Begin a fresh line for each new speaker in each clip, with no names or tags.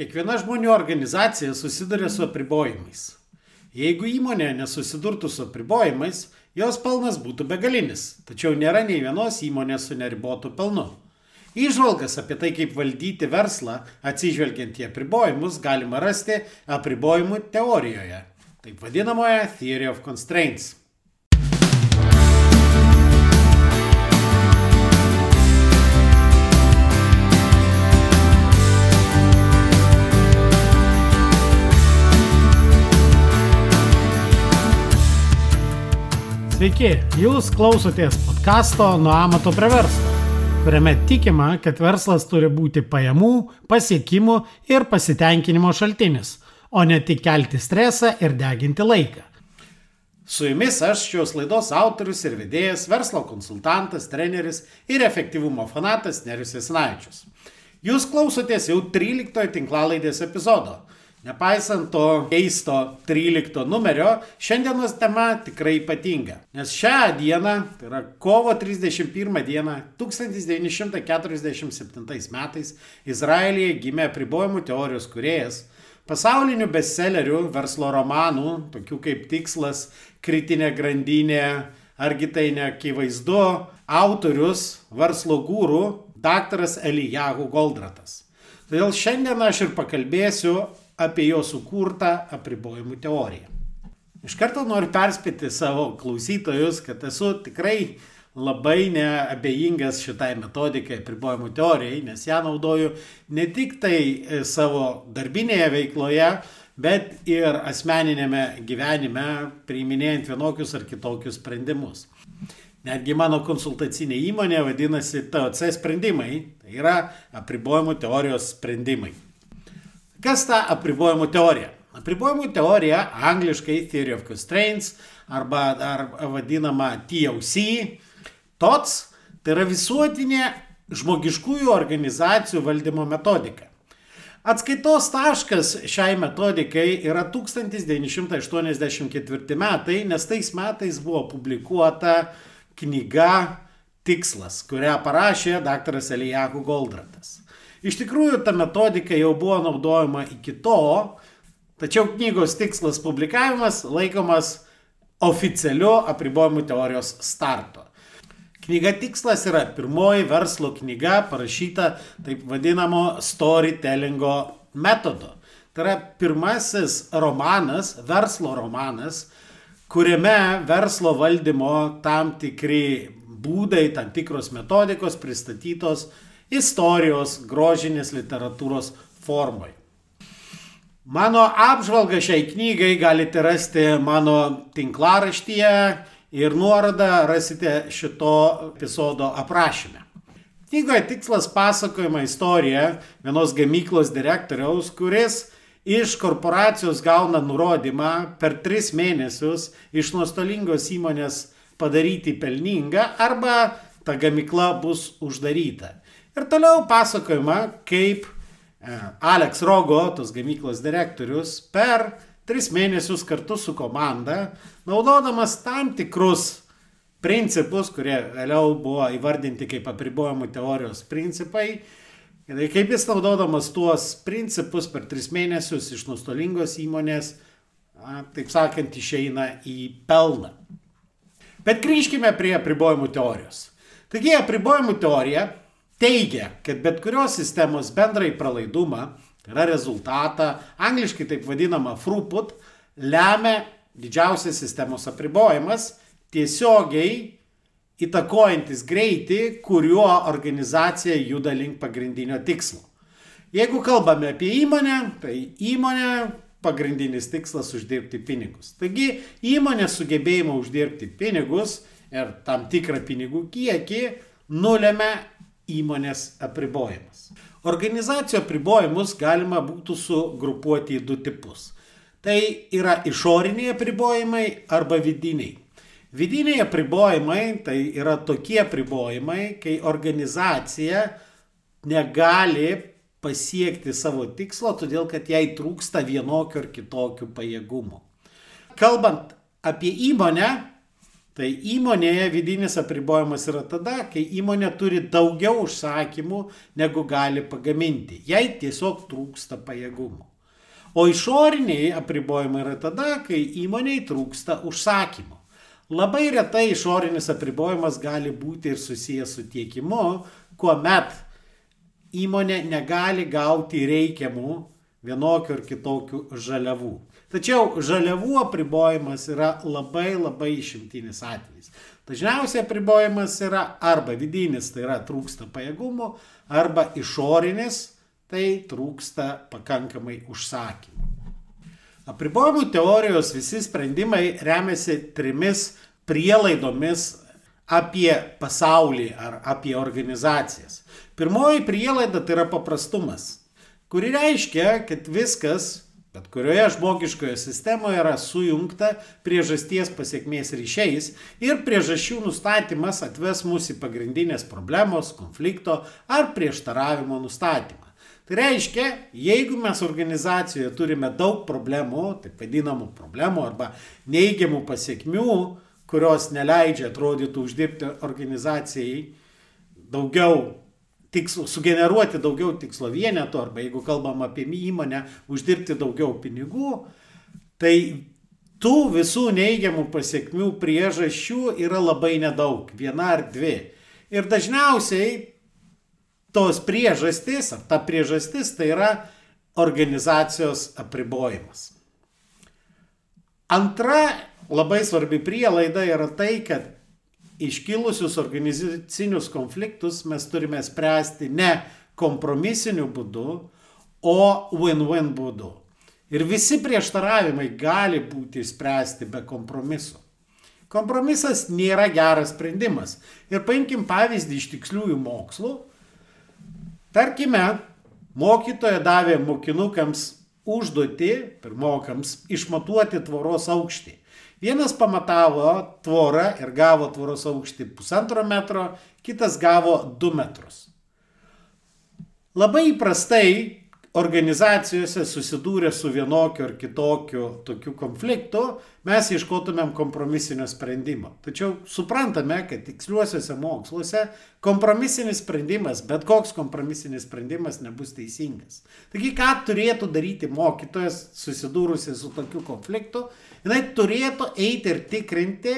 Kiekviena žmonių organizacija susiduria su apribojimais. Jeigu įmonė nesusidurtų su apribojimais, jos pelnas būtų begalinis, tačiau nėra nei vienos įmonės su neribotu pelnu. Įžvalgas apie tai, kaip valdyti verslą, atsižvelgiant į apribojimus, galima rasti apribojimų teorijoje, taip vadinamoje Theory of Constraints. Sveiki, jūs klausotės podkasto Nuo amato prie verslo, kuriame tikima, kad verslas turi būti pajamų, pasiekimų ir pasitenkinimo šaltinis, o ne tik kelti stresą ir deginti laiką. Su jumis aš šios laidos autorius ir vedėjas, verslo konsultantas, treneris ir efektyvumo fanatas Nerius Esnaičius. Jūs klausotės jau 13 tinklalaidės epizodo Nepaisant to keisto 13 numerio, šiandienos tema tikrai ypatinga. Nes šią dieną, tai yra kovo 31 dieną 1947 metais, Izraelyje gimė apribojimų teorijos kuriejas, pasaulinių bestsellerių, verslo romanų, tokių kaip Tikslas, Kritinė grandinė, argi tai neakivaizdu, autorius, verslo gūrų, daktaras Elijahu Goldratas. Todėl šiandien aš ir pakalbėsiu apie jo sukurtą apribojimų teoriją. Iš karto noriu perspėti savo klausytojus, kad esu tikrai labai neabejingas šitai metodikai apribojimų teorijai, nes ją naudoju ne tik tai e, savo darbinėje veikloje, bet ir asmeninėme gyvenime, priiminėjant vienokius ar kitokius sprendimus. Netgi mano konsultacinė įmonė vadinasi TOC sprendimai, tai yra apribojimų teorijos sprendimai. Kas ta apribojimų teorija? Apribojimų teorija, angliškai Theory of Constraints arba dar vadinama TOC, TOTS, tai yra visuotinė žmogiškųjų organizacijų valdymo metodika. Atskaitos taškas šiai metodikai yra 1984 metai, nes tais metais buvo publikuota knyga Tikslas, kurią parašė dr. Elijahu Goldratas. Iš tikrųjų, ta metodika jau buvo naudojama iki to, tačiau knygos tikslas publikavimas laikomas oficialiu apribojimų teorijos starto. Knyga tikslas yra pirmoji verslo knyga parašyta taip vadinamo storytellingo metodu. Tai yra pirmasis romanas, verslo romanas, kuriame verslo valdymo tam tikri būdai, tam tikros metodikos pristatytos istorijos, grožinės literatūros formoje. Mano apžvalgą šiai knygai galite rasti mano tinklaraštyje ir nuorodą rasite šito epizodo aprašyme. Knygoje tikslas pasakojama istorija vienos gamyklos direktoriaus, kuris iš korporacijos gauna nurodymą per tris mėnesius iš nuostolingos įmonės padaryti pelningą arba ta gamykla bus uždaryta. Ir toliau pasakojama, kaip e, Alex Rogo, tos gamyklos direktorius, per tris mėnesius kartu su komanda, naudodamas tam tikrus principus, kurie vėliau buvo įvardinti kaip apribojimų teorijos principai, kaip jis naudodamas tuos principus per tris mėnesius iš nuostolingos įmonės, taip sakant, išeina į pelną. Bet grįžkime prie apribojimų teorijos. Taigi apribojimų teorija teigia, kad bet kurios sistemos bendrai pralaidumą, tai yra rezultatą, angliškai taip vadinama throughput, lemia didžiausias sistemos apribojimas, tiesiogiai įtakojantis greitį, kuriuo organizacija juda link pagrindinio tikslo. Jeigu kalbame apie įmonę, tai įmonė pagrindinis tikslas uždirbti pinigus. Taigi įmonės sugebėjimo uždirbti pinigus ir tam tikrą pinigų kiekį nulėmė įmonės apribojimas. Organizacijų apribojimus galima būtų sugrupuoti į du tipus. Tai yra išoriniai apribojimai arba vidiniai. Vidiniai apribojimai tai yra tokie apribojimai, kai organizacija negali pasiekti savo tikslo, todėl kad jai trūksta vienokio ar kitokio pajėgumo. Kalbant apie įmonę, Tai įmonėje vidinis apribojimas yra tada, kai įmonė turi daugiau užsakymų, negu gali pagaminti. Jai tiesiog trūksta pajėgumų. O išoriniai apribojimai yra tada, kai įmoniai trūksta užsakymų. Labai retai išorinis apribojimas gali būti ir susijęs su tiekimu, kuomet įmonė negali gauti reikiamų vienokių ar kitokių žaliavų. Tačiau žaliavų apribojimas yra labai labai išimtinis atvejis. Dažniausiai apribojimas yra arba vidinis, tai yra trūksta pajėgumų, arba išorinis, tai trūksta pakankamai užsakymų. Apribojimų teorijos visi sprendimai remiasi trimis prielaidomis apie pasaulį ar apie organizacijas. Pirmoji prielaida tai yra paprastumas kuri reiškia, kad viskas, bet kurioje žmogiškoje sistemoje yra sujungta priežasties pasiekmės ryšiais ir priežasčių nustatymas atves mus į pagrindinės problemos, konflikto ar prieštaravimo nustatymą. Tai reiškia, jeigu mes organizacijoje turime daug problemų, taip vadinamų problemų arba neigiamų pasiekmių, kurios neleidžia atrodytų uždirbti organizacijai daugiau tikslo, sugeneruoti daugiau tikslo vienetų, arba jeigu kalbam apie įmonę, uždirbti daugiau pinigų, tai tų visų neigiamų pasiekmių priežasčių yra labai nedaug, viena ar dvi. Ir dažniausiai tos priežastys, ar ta priežastis, tai yra organizacijos apribojimas. Antra labai svarbi prielaida yra tai, kad iškilusius organizacinius konfliktus mes turime spręsti ne kompromisiniu būdu, o win-win būdu. Ir visi prieštaravimai gali būti išspręsti be kompromiso. Kompromisas nėra geras sprendimas. Ir paimkim pavyzdį iš tiksliųjų mokslų. Tarkime, mokytoja davė mokinukams užduoti, pirmokams, išmatuoti tvoros aukštį. Vienas pamatavo tvorą ir gavo tvoros aukštį pusantro metro, kitas gavo du metrus. Labai įprastai organizacijose susidūrę su vienokiu ar kitokiu tokiu konfliktu, mes ieškotumėm kompromisinio sprendimo. Tačiau suprantame, kad tiksliuosiuose moksluose kompromisinis sprendimas, bet koks kompromisinis sprendimas nebus teisingas. Taigi, ką turėtų daryti mokytojas susidūrusi su tokiu konfliktu, jinai turėtų eiti ir tikrinti,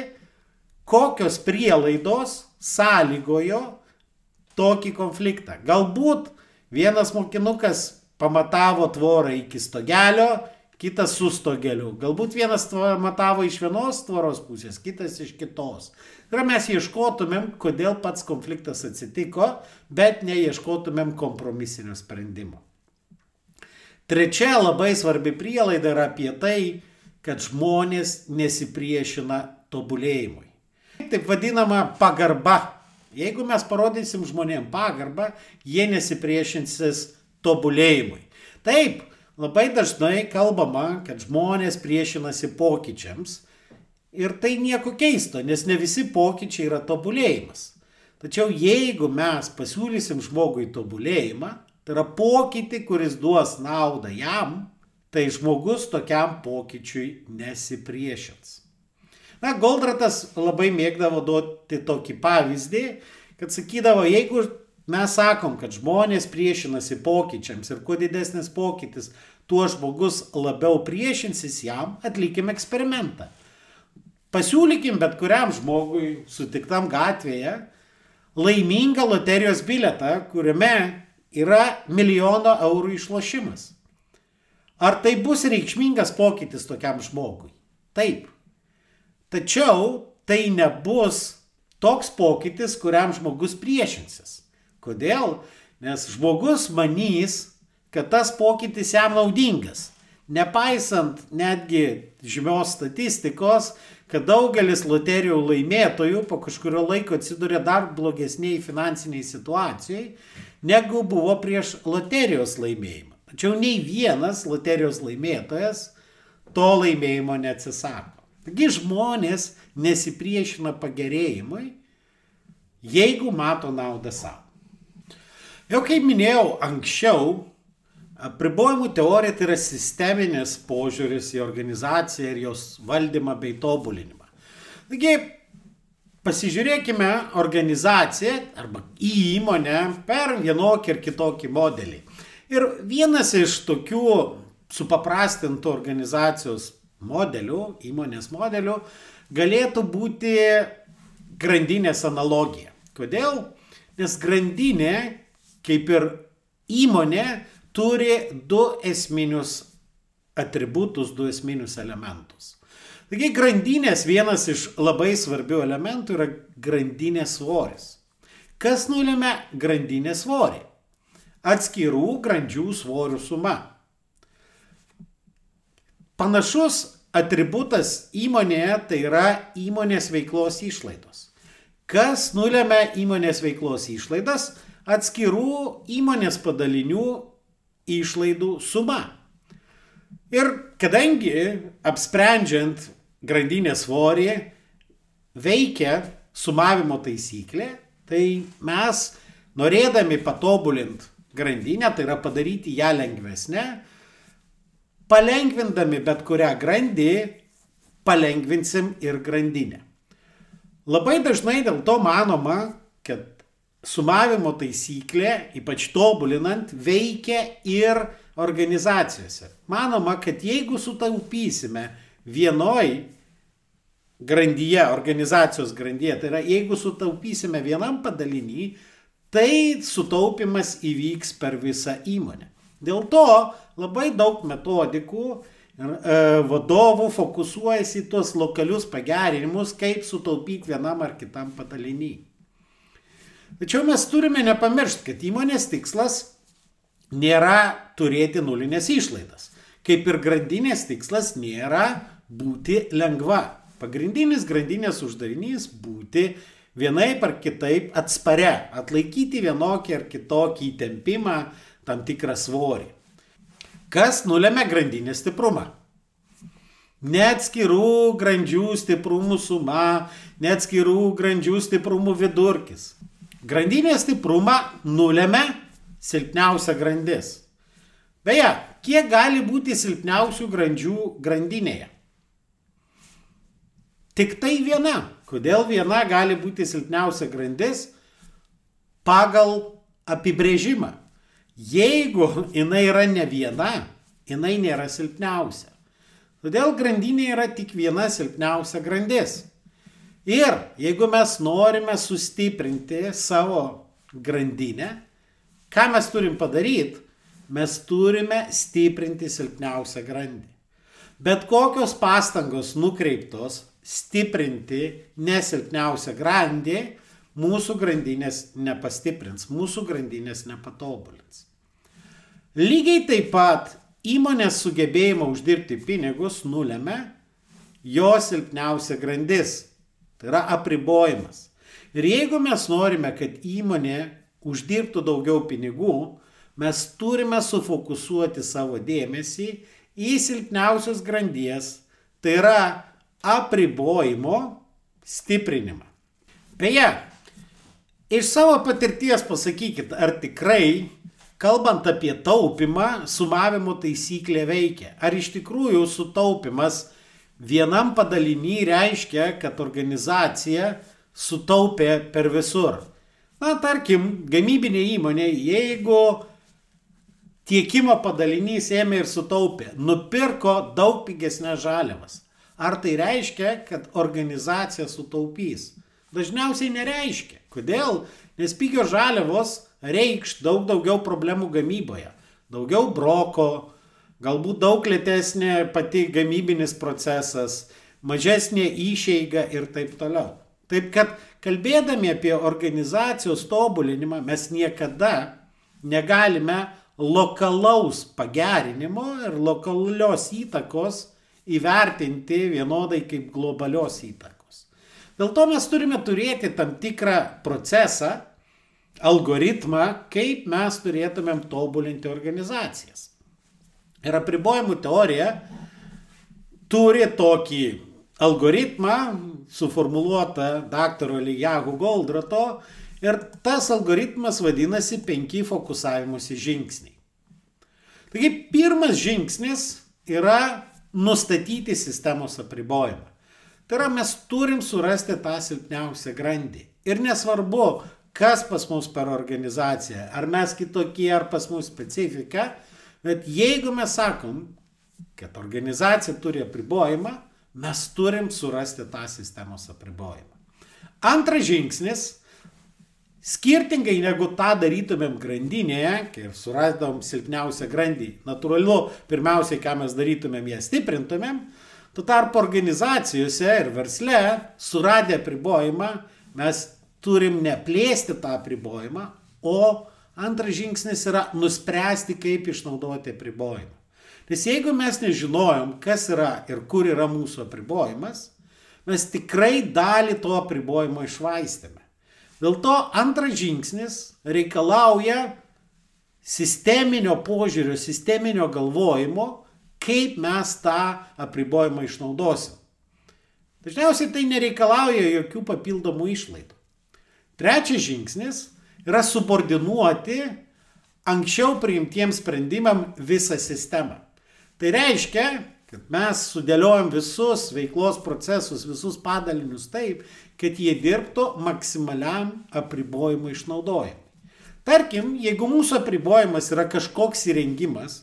kokios prielaidos sąlygojo tokį konfliktą. Galbūt vienas mokinukas pamatavo tvorą iki stogelio, kitas su stogeliu. Galbūt vienas matavo iš vienos tvoros pusės, kitas iš kitos. Ir mes ieškotumėm, kodėl pats konfliktas atsitiko, bet neieškotumėm kompromisinio sprendimo. Trečia labai svarbi prielaida yra apie tai, kad žmonės nesipriešina tobulėjimui. Taip vadinama pagarba. Jeigu mes parodysim žmonėm pagarbą, jie nesipriešinsis tobulėjimui. Taip, labai dažnai kalbama, kad žmonės priešinasi pokyčiams ir tai nieko keisto, nes ne visi pokyčiai yra tobulėjimas. Tačiau jeigu mes pasiūlysim žmogui tobulėjimą, tai yra pokytį, kuris duos naudą jam, tai žmogus tokiam pokyčiui nesipriešins. Na, Goldratas labai mėgdavo duoti tokį pavyzdį, kad sakydavo, jeigu mes sakom, kad žmonės priešinasi pokyčiams ir kuo didesnis pokytis, tuo žmogus labiau priešinsis jam, atlikim eksperimentą. Pasiūlykim bet kuriam žmogui sutiktam gatvėje laimingą loterijos biletą, kuriame yra milijono eurų išlošimas. Ar tai bus reikšmingas pokytis tokiam žmogui? Taip. Tačiau tai nebus toks pokytis, kuriam žmogus priešinsis. Kodėl? Nes žmogus manys, kad tas pokytis jam naudingas. Nepaisant netgi žymios statistikos, kad daugelis loterijų laimėtojų po kažkurio laiko atsiduria dar blogesniai finansiniai situacijai, negu buvo prieš loterijos laimėjimą. Tačiau nei vienas loterijos laimėtojas to laimėjimo neatsisako. Taigi žmonės nesipriešina pagerėjimui, jeigu mato naudą savo. Jau kaip minėjau anksčiau, apribojimų teorija tai yra sisteminis požiūris į organizaciją ir jos valdymą bei tobulinimą. Taigi Pasižiūrėkime organizaciją arba į įmonę per vienokį ir kitokį modelį. Ir vienas iš tokių supaprastintų organizacijos modelių, įmonės modelių, galėtų būti grandinės analogija. Kodėl? Nes grandinė, kaip ir įmonė, turi du esminius atributus, du esminius elementus. Taigi grandinės vienas iš labai svarbių elementų yra grandinės svoris. Kas nulėmė grandinės svorį? Atskirų grandžių svorių suma. Panašus atributas įmonėje tai yra įmonės veiklos išlaidos. Kas nulėmė įmonės veiklos išlaidas? Atskirų įmonės padalinių išlaidų suma. Ir kadangi apsprendžiant grandinės svorį veikia sumavimo taisyklė, tai mes norėdami patobulinti grandinę, tai yra padaryti ją lengvesnę, palengvindami bet kurią grandį, palengvinsim ir grandinę. Labai dažnai dėl to manoma, kad sumavimo taisyklė, ypač tobulinant, veikia ir organizacijose. Manoma, kad jeigu sutaupysime vienoj grandyje, organizacijos grandyje, tai yra jeigu sutaupysime vienam padalinį, tai sutaupimas įvyks per visą įmonę. Dėl to labai daug metodikų ir e, vadovų fokusuojasi į tuos lokalius pagerinimus, kaip sutaupyti vienam ar kitam padalinį. Tačiau mes turime nepamiršti, kad įmonės tikslas nėra turėti nulinės išlaidas. Kaip ir grandinės tikslas nėra būti lengva. Pagrindinis grandinės uždavinys - būti vienaip ar kitaip atsparia, atlaikyti vienokį ar kitokį įtempimą, tam tikrą svorį. Kas nulėmė grandinės stiprumą? Net skirų grandžių stiprumų suma, net skirų grandžių stiprumų vidurkis. Grandinės stiprumą nulėmė silpniausia grandis. Beje, kiek gali būti silpniausių grandžių grandinėje? Tik tai viena. Kodėl viena gali būti silpniausia grandis? Pagal apibrėžimą. Jeigu jinai yra ne viena, jinai nėra silpniausia. Todėl grandinė yra tik viena silpniausia grandis. Ir jeigu mes norime sustiprinti savo grandinę, ką mes turim padaryti? Mes turime stiprinti silpniausią grandį. Bet kokios pastangos nukreiptos stiprinti nesilpniausią grandį, mūsų grandinės nepastiprins, mūsų grandinės nepatobulins. Lygiai taip pat įmonės sugebėjimą uždirbti pinigus nulėmė jo silpniausia grandis, tai yra apribojimas. Ir jeigu mes norime, kad įmonė uždirbtų daugiau pinigų, mes turime sufokusuoti savo dėmesį į silpniausios grandies, tai yra apribojimo stiprinimą. Beje, iš savo patirties pasakykit, ar tikrai, kalbant apie taupimą, sumavimo taisyklė veikia. Ar iš tikrųjų sutaupimas vienam padalinį reiškia, kad organizacija sutaupė per visur. Na, tarkim, gamybinė įmonė, jeigu tiekimo padalinys ėmė ir sutaupė, nupirko daug pigesnės žaliavas. Ar tai reiškia, kad organizacija sutaupys? Dažniausiai nereiškia. Kodėl? Nes pigios žaliavos reikš daug daugiau problemų gamyboje. Daugiau broko, galbūt daug lėtesnė pati gamybinis procesas, mažesnė išeiga ir taip toliau. Taip kad kalbėdami apie organizacijos tobulinimą mes niekada negalime lokalaus pagerinimo ir lokalios įtakos įvertinti vienodai kaip globalios įtakos. Dėl to mes turime turėti tam tikrą procesą, algoritmą, kaip mes turėtumėm tobulinti organizacijas. Ir apribojimų teorija turi tokį algoritmą suformuoluotą daktaro Lyjahu Goldrato ir tas algoritmas vadinasi penki fokusavimusi žingsniai. Taigi pirmas žingsnis yra nustatyti sistemos apribojimą. Tai yra, mes turim surasti tą silpniausią grandį. Ir nesvarbu, kas pas mus per organizaciją, ar mes kitokie, ar pas mus specifika, bet jeigu mes sakom, kad organizacija turi apribojimą, mes turim surasti tą sistemos apribojimą. Antras žingsnis Skirtingai negu tą darytumėm grandinėje, kai surasdom silpniausią grandį, natūralu, pirmiausiai, ką mes darytumėm, ją stiprintumėm, tuo tarpu organizacijose ir versle, suradę pribojimą, mes turim neplėsti tą pribojimą, o antras žingsnis yra nuspręsti, kaip išnaudoti pribojimą. Nes jeigu mes nežinojom, kas yra ir kur yra mūsų apribojimas, mes tikrai dalį to apribojimo išvaistėme. Dėl to antras žingsnis reikalauja sisteminio požiūrio, sisteminio galvojimo, kaip mes tą apribojimą išnaudosim. Dažniausiai tai nereikalauja jokių papildomų išlaidų. Trečias žingsnis yra subordinuoti anksčiau priimtiems sprendimam visą sistemą. Tai reiškia, kad mes sudėliojom visus veiklos procesus, visus padalinius taip, kad jie dirbtų maksimaliam apribojimo išnaudojimui. Tarkim, jeigu mūsų apribojimas yra kažkoks įrengimas,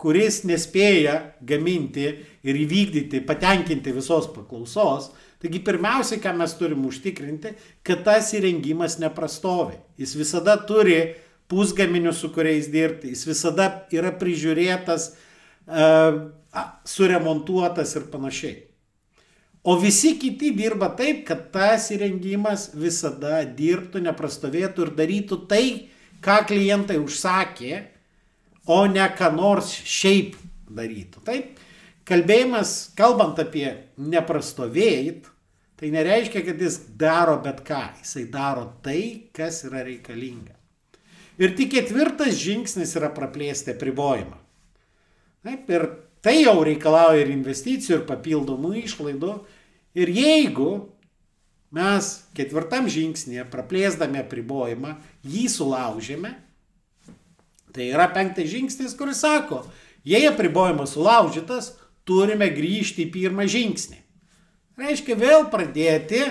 kuris nespėja gaminti ir įvykdyti, patenkinti visos paklausos, taigi pirmiausia, ką mes turim užtikrinti, kad tas įrengimas neprastovi. Jis visada turi pusgaminius, su kuriais dirbti, jis visada yra prižiūrėtas, uh, suremontuotas ir panašiai. O visi kiti dirba taip, kad tas įrengimas visada dirbtų, neprastovėtų ir darytų tai, ką klientai užsakė, o ne ką nors šiaip darytų. Taip, kalbėjimas, kalbant apie neprastovėjit, tai nereiškia, kad jis daro bet ką, jisai daro tai, kas yra reikalinga. Ir tik ketvirtas žingsnis yra praplėsti apribojimą. Taip, ir tai jau reikalauja ir investicijų, ir papildomų išlaidų, Ir jeigu mes ketvirtam žingsnėje praplėsdami apribojimą jį sulaužėme, tai yra penktas žingsnis, kuris sako, jei apribojimas sulaužytas, turime grįžti į pirmą žingsnį. Reiškia vėl pradėti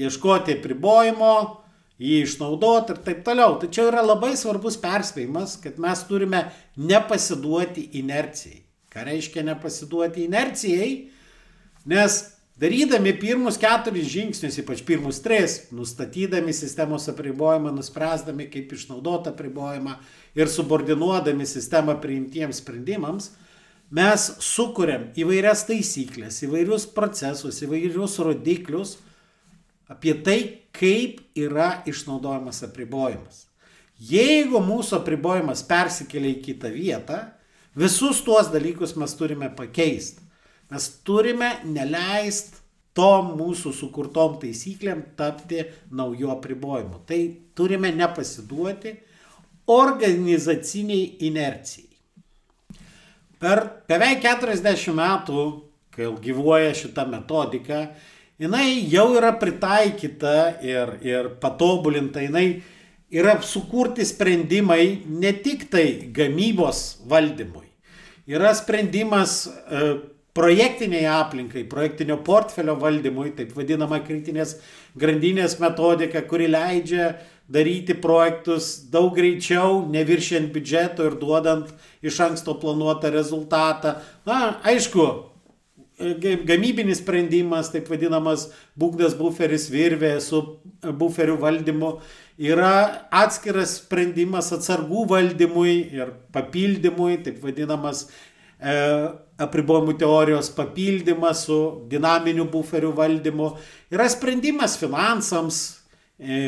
ieškoti apribojimo, jį išnaudoti ir taip toliau. Tačiau yra labai svarbus perspėjimas, kad mes turime nepasiduoti inercijai. Ką reiškia nepasiduoti inercijai? Nes Darydami pirmus keturis žingsnius, ypač pirmus tris, nustatydami sistemos apribojimą, nuspręsdami, kaip išnaudoti apribojimą ir subordinuodami sistemą priimtiems sprendimams, mes sukūrėm įvairias taisyklės, įvairius procesus, įvairius rodiklius apie tai, kaip yra išnaudojamas apribojimas. Jeigu mūsų apribojimas persikelia į kitą vietą, visus tuos dalykus mes turime pakeisti. Mes turime neleist tom mūsų sukurtom taisyklėm tapti naujo apribojimu. Tai turime nepasiduoti organizaciniai inercijai. Per beveik 40 metų, kai gyvuoja šita metodika, jinai jau yra pritaikyta ir, ir patobulinta, jinai yra sukurti sprendimai ne tik tai gamybos valdymui. Yra sprendimas e, projektiniai aplinkai, projektinio portfelio valdymui, taip vadinama kritinės grandinės metodika, kuri leidžia daryti projektus daug greičiau, neviršiant biudžeto ir duodant iš anksto planuotą rezultatą. Na, aišku, gamybinis sprendimas, taip vadinamas būkdas buferis virvė su buferių valdymu, yra atskiras sprendimas atsargų valdymui ir papildymui, taip vadinamas e, apribojimų teorijos papildymas su dinaminiu buferių valdymu, yra sprendimas finansams,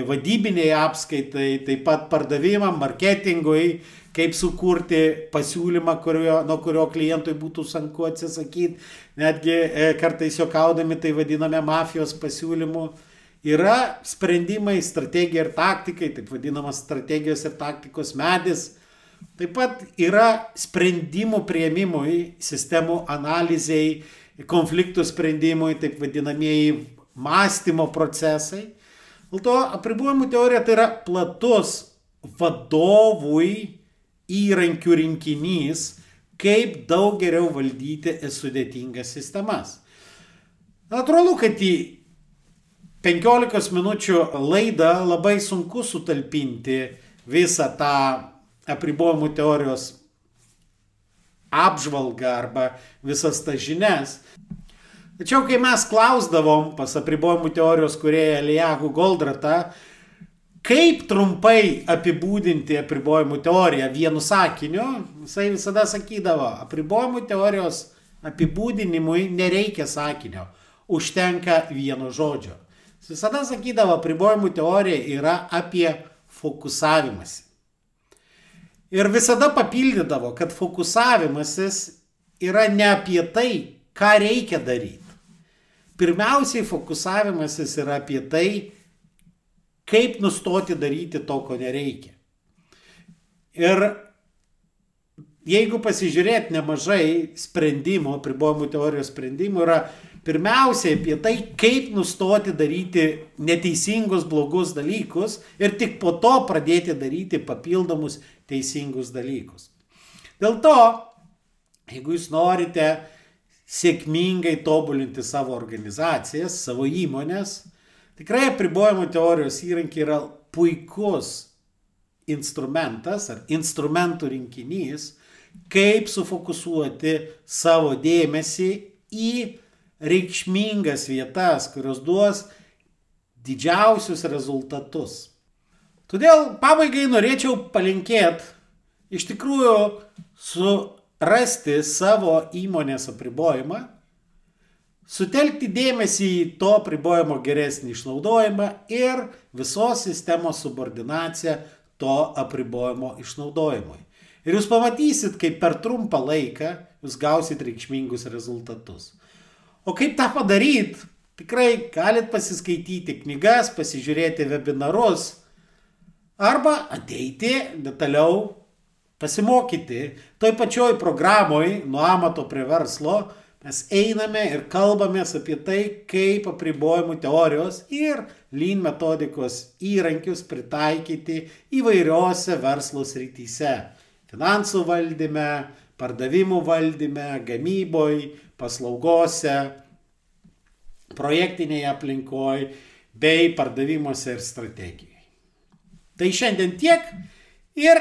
vadybiniai apskaitai, taip pat pardavimam, marketingui, kaip sukurti pasiūlymą, kurio, nuo kurio klientui būtų sunku atsisakyti, netgi e, kartais juokaudami tai vadiname mafijos pasiūlymu. Yra sprendimai, strategija ir taktikai, taip vadinamas strategijos ir taktikos medis, Taip pat yra sprendimų prieimimui, sistemų analizai, konfliktų sprendimui, taip vadinamieji mąstymo procesai. Dėl to apribojimų teorija tai yra platus vadovui įrankių rinkinys, kaip daug geriau valdyti sudėtingas sistemas. Natūralu, kad į 15 minučių laidą labai sunku sutalpinti visą tą apribojimų teorijos apžvalgą arba visas tas žinias. Tačiau kai mes klausdavom pas apribojimų teorijos kurieją Elijahu Goldratą, kaip trumpai apibūdinti apribojimų teoriją vienu sakiniu, jisai visada sakydavo, apribojimų teorijos apibūdinimui nereikia sakinio, užtenka vieno žodžio. Jis visada sakydavo, apribojimų teorija yra apie fokusavimąsi. Ir visada papildydavo, kad fokusavimasis yra ne apie tai, ką reikia daryti. Pirmiausiai fokusavimasis yra apie tai, kaip nustoti daryti to, ko nereikia. Ir jeigu pasižiūrėt nemažai sprendimų, pribojimų teorijos sprendimų, yra pirmiausiai apie tai, kaip nustoti daryti neteisingus, blogus dalykus ir tik po to pradėti daryti papildomus teisingus dalykus. Dėl to, jeigu jūs norite sėkmingai tobulinti savo organizacijas, savo įmonės, tikrai apribojimų teorijos įrankiai yra puikus instrumentas ar instrumentų rinkinys, kaip sufokusuoti savo dėmesį į reikšmingas vietas, kurios duos didžiausius rezultatus. Todėl pabaigai norėčiau palinkėti iš tikrųjų surasti savo įmonės apribojimą, sutelkti dėmesį į to apribojimo geresnį išnaudojimą ir visos sistemos subordinaciją to apribojimo išnaudojimui. Ir jūs pamatysit, kaip per trumpą laiką jūs gausit reikšmingus rezultatus. O kaip tą padaryti? Tikrai galit pasiskaityti knygas, pasižiūrėti webinarus, arba ateiti detaliau pasimokyti. Toj pačioj programoj nuo amato prie verslo mes einame ir kalbamės apie tai, kaip apribojimų teorijos ir lean metodikos įrankius pritaikyti įvairiose verslo srityse. Finansų valdyme, pardavimų valdyme, gamyboj, paslaugose, projektinėje aplinkoje bei pardavimuose ir strategijoje. Tai šiandien tiek ir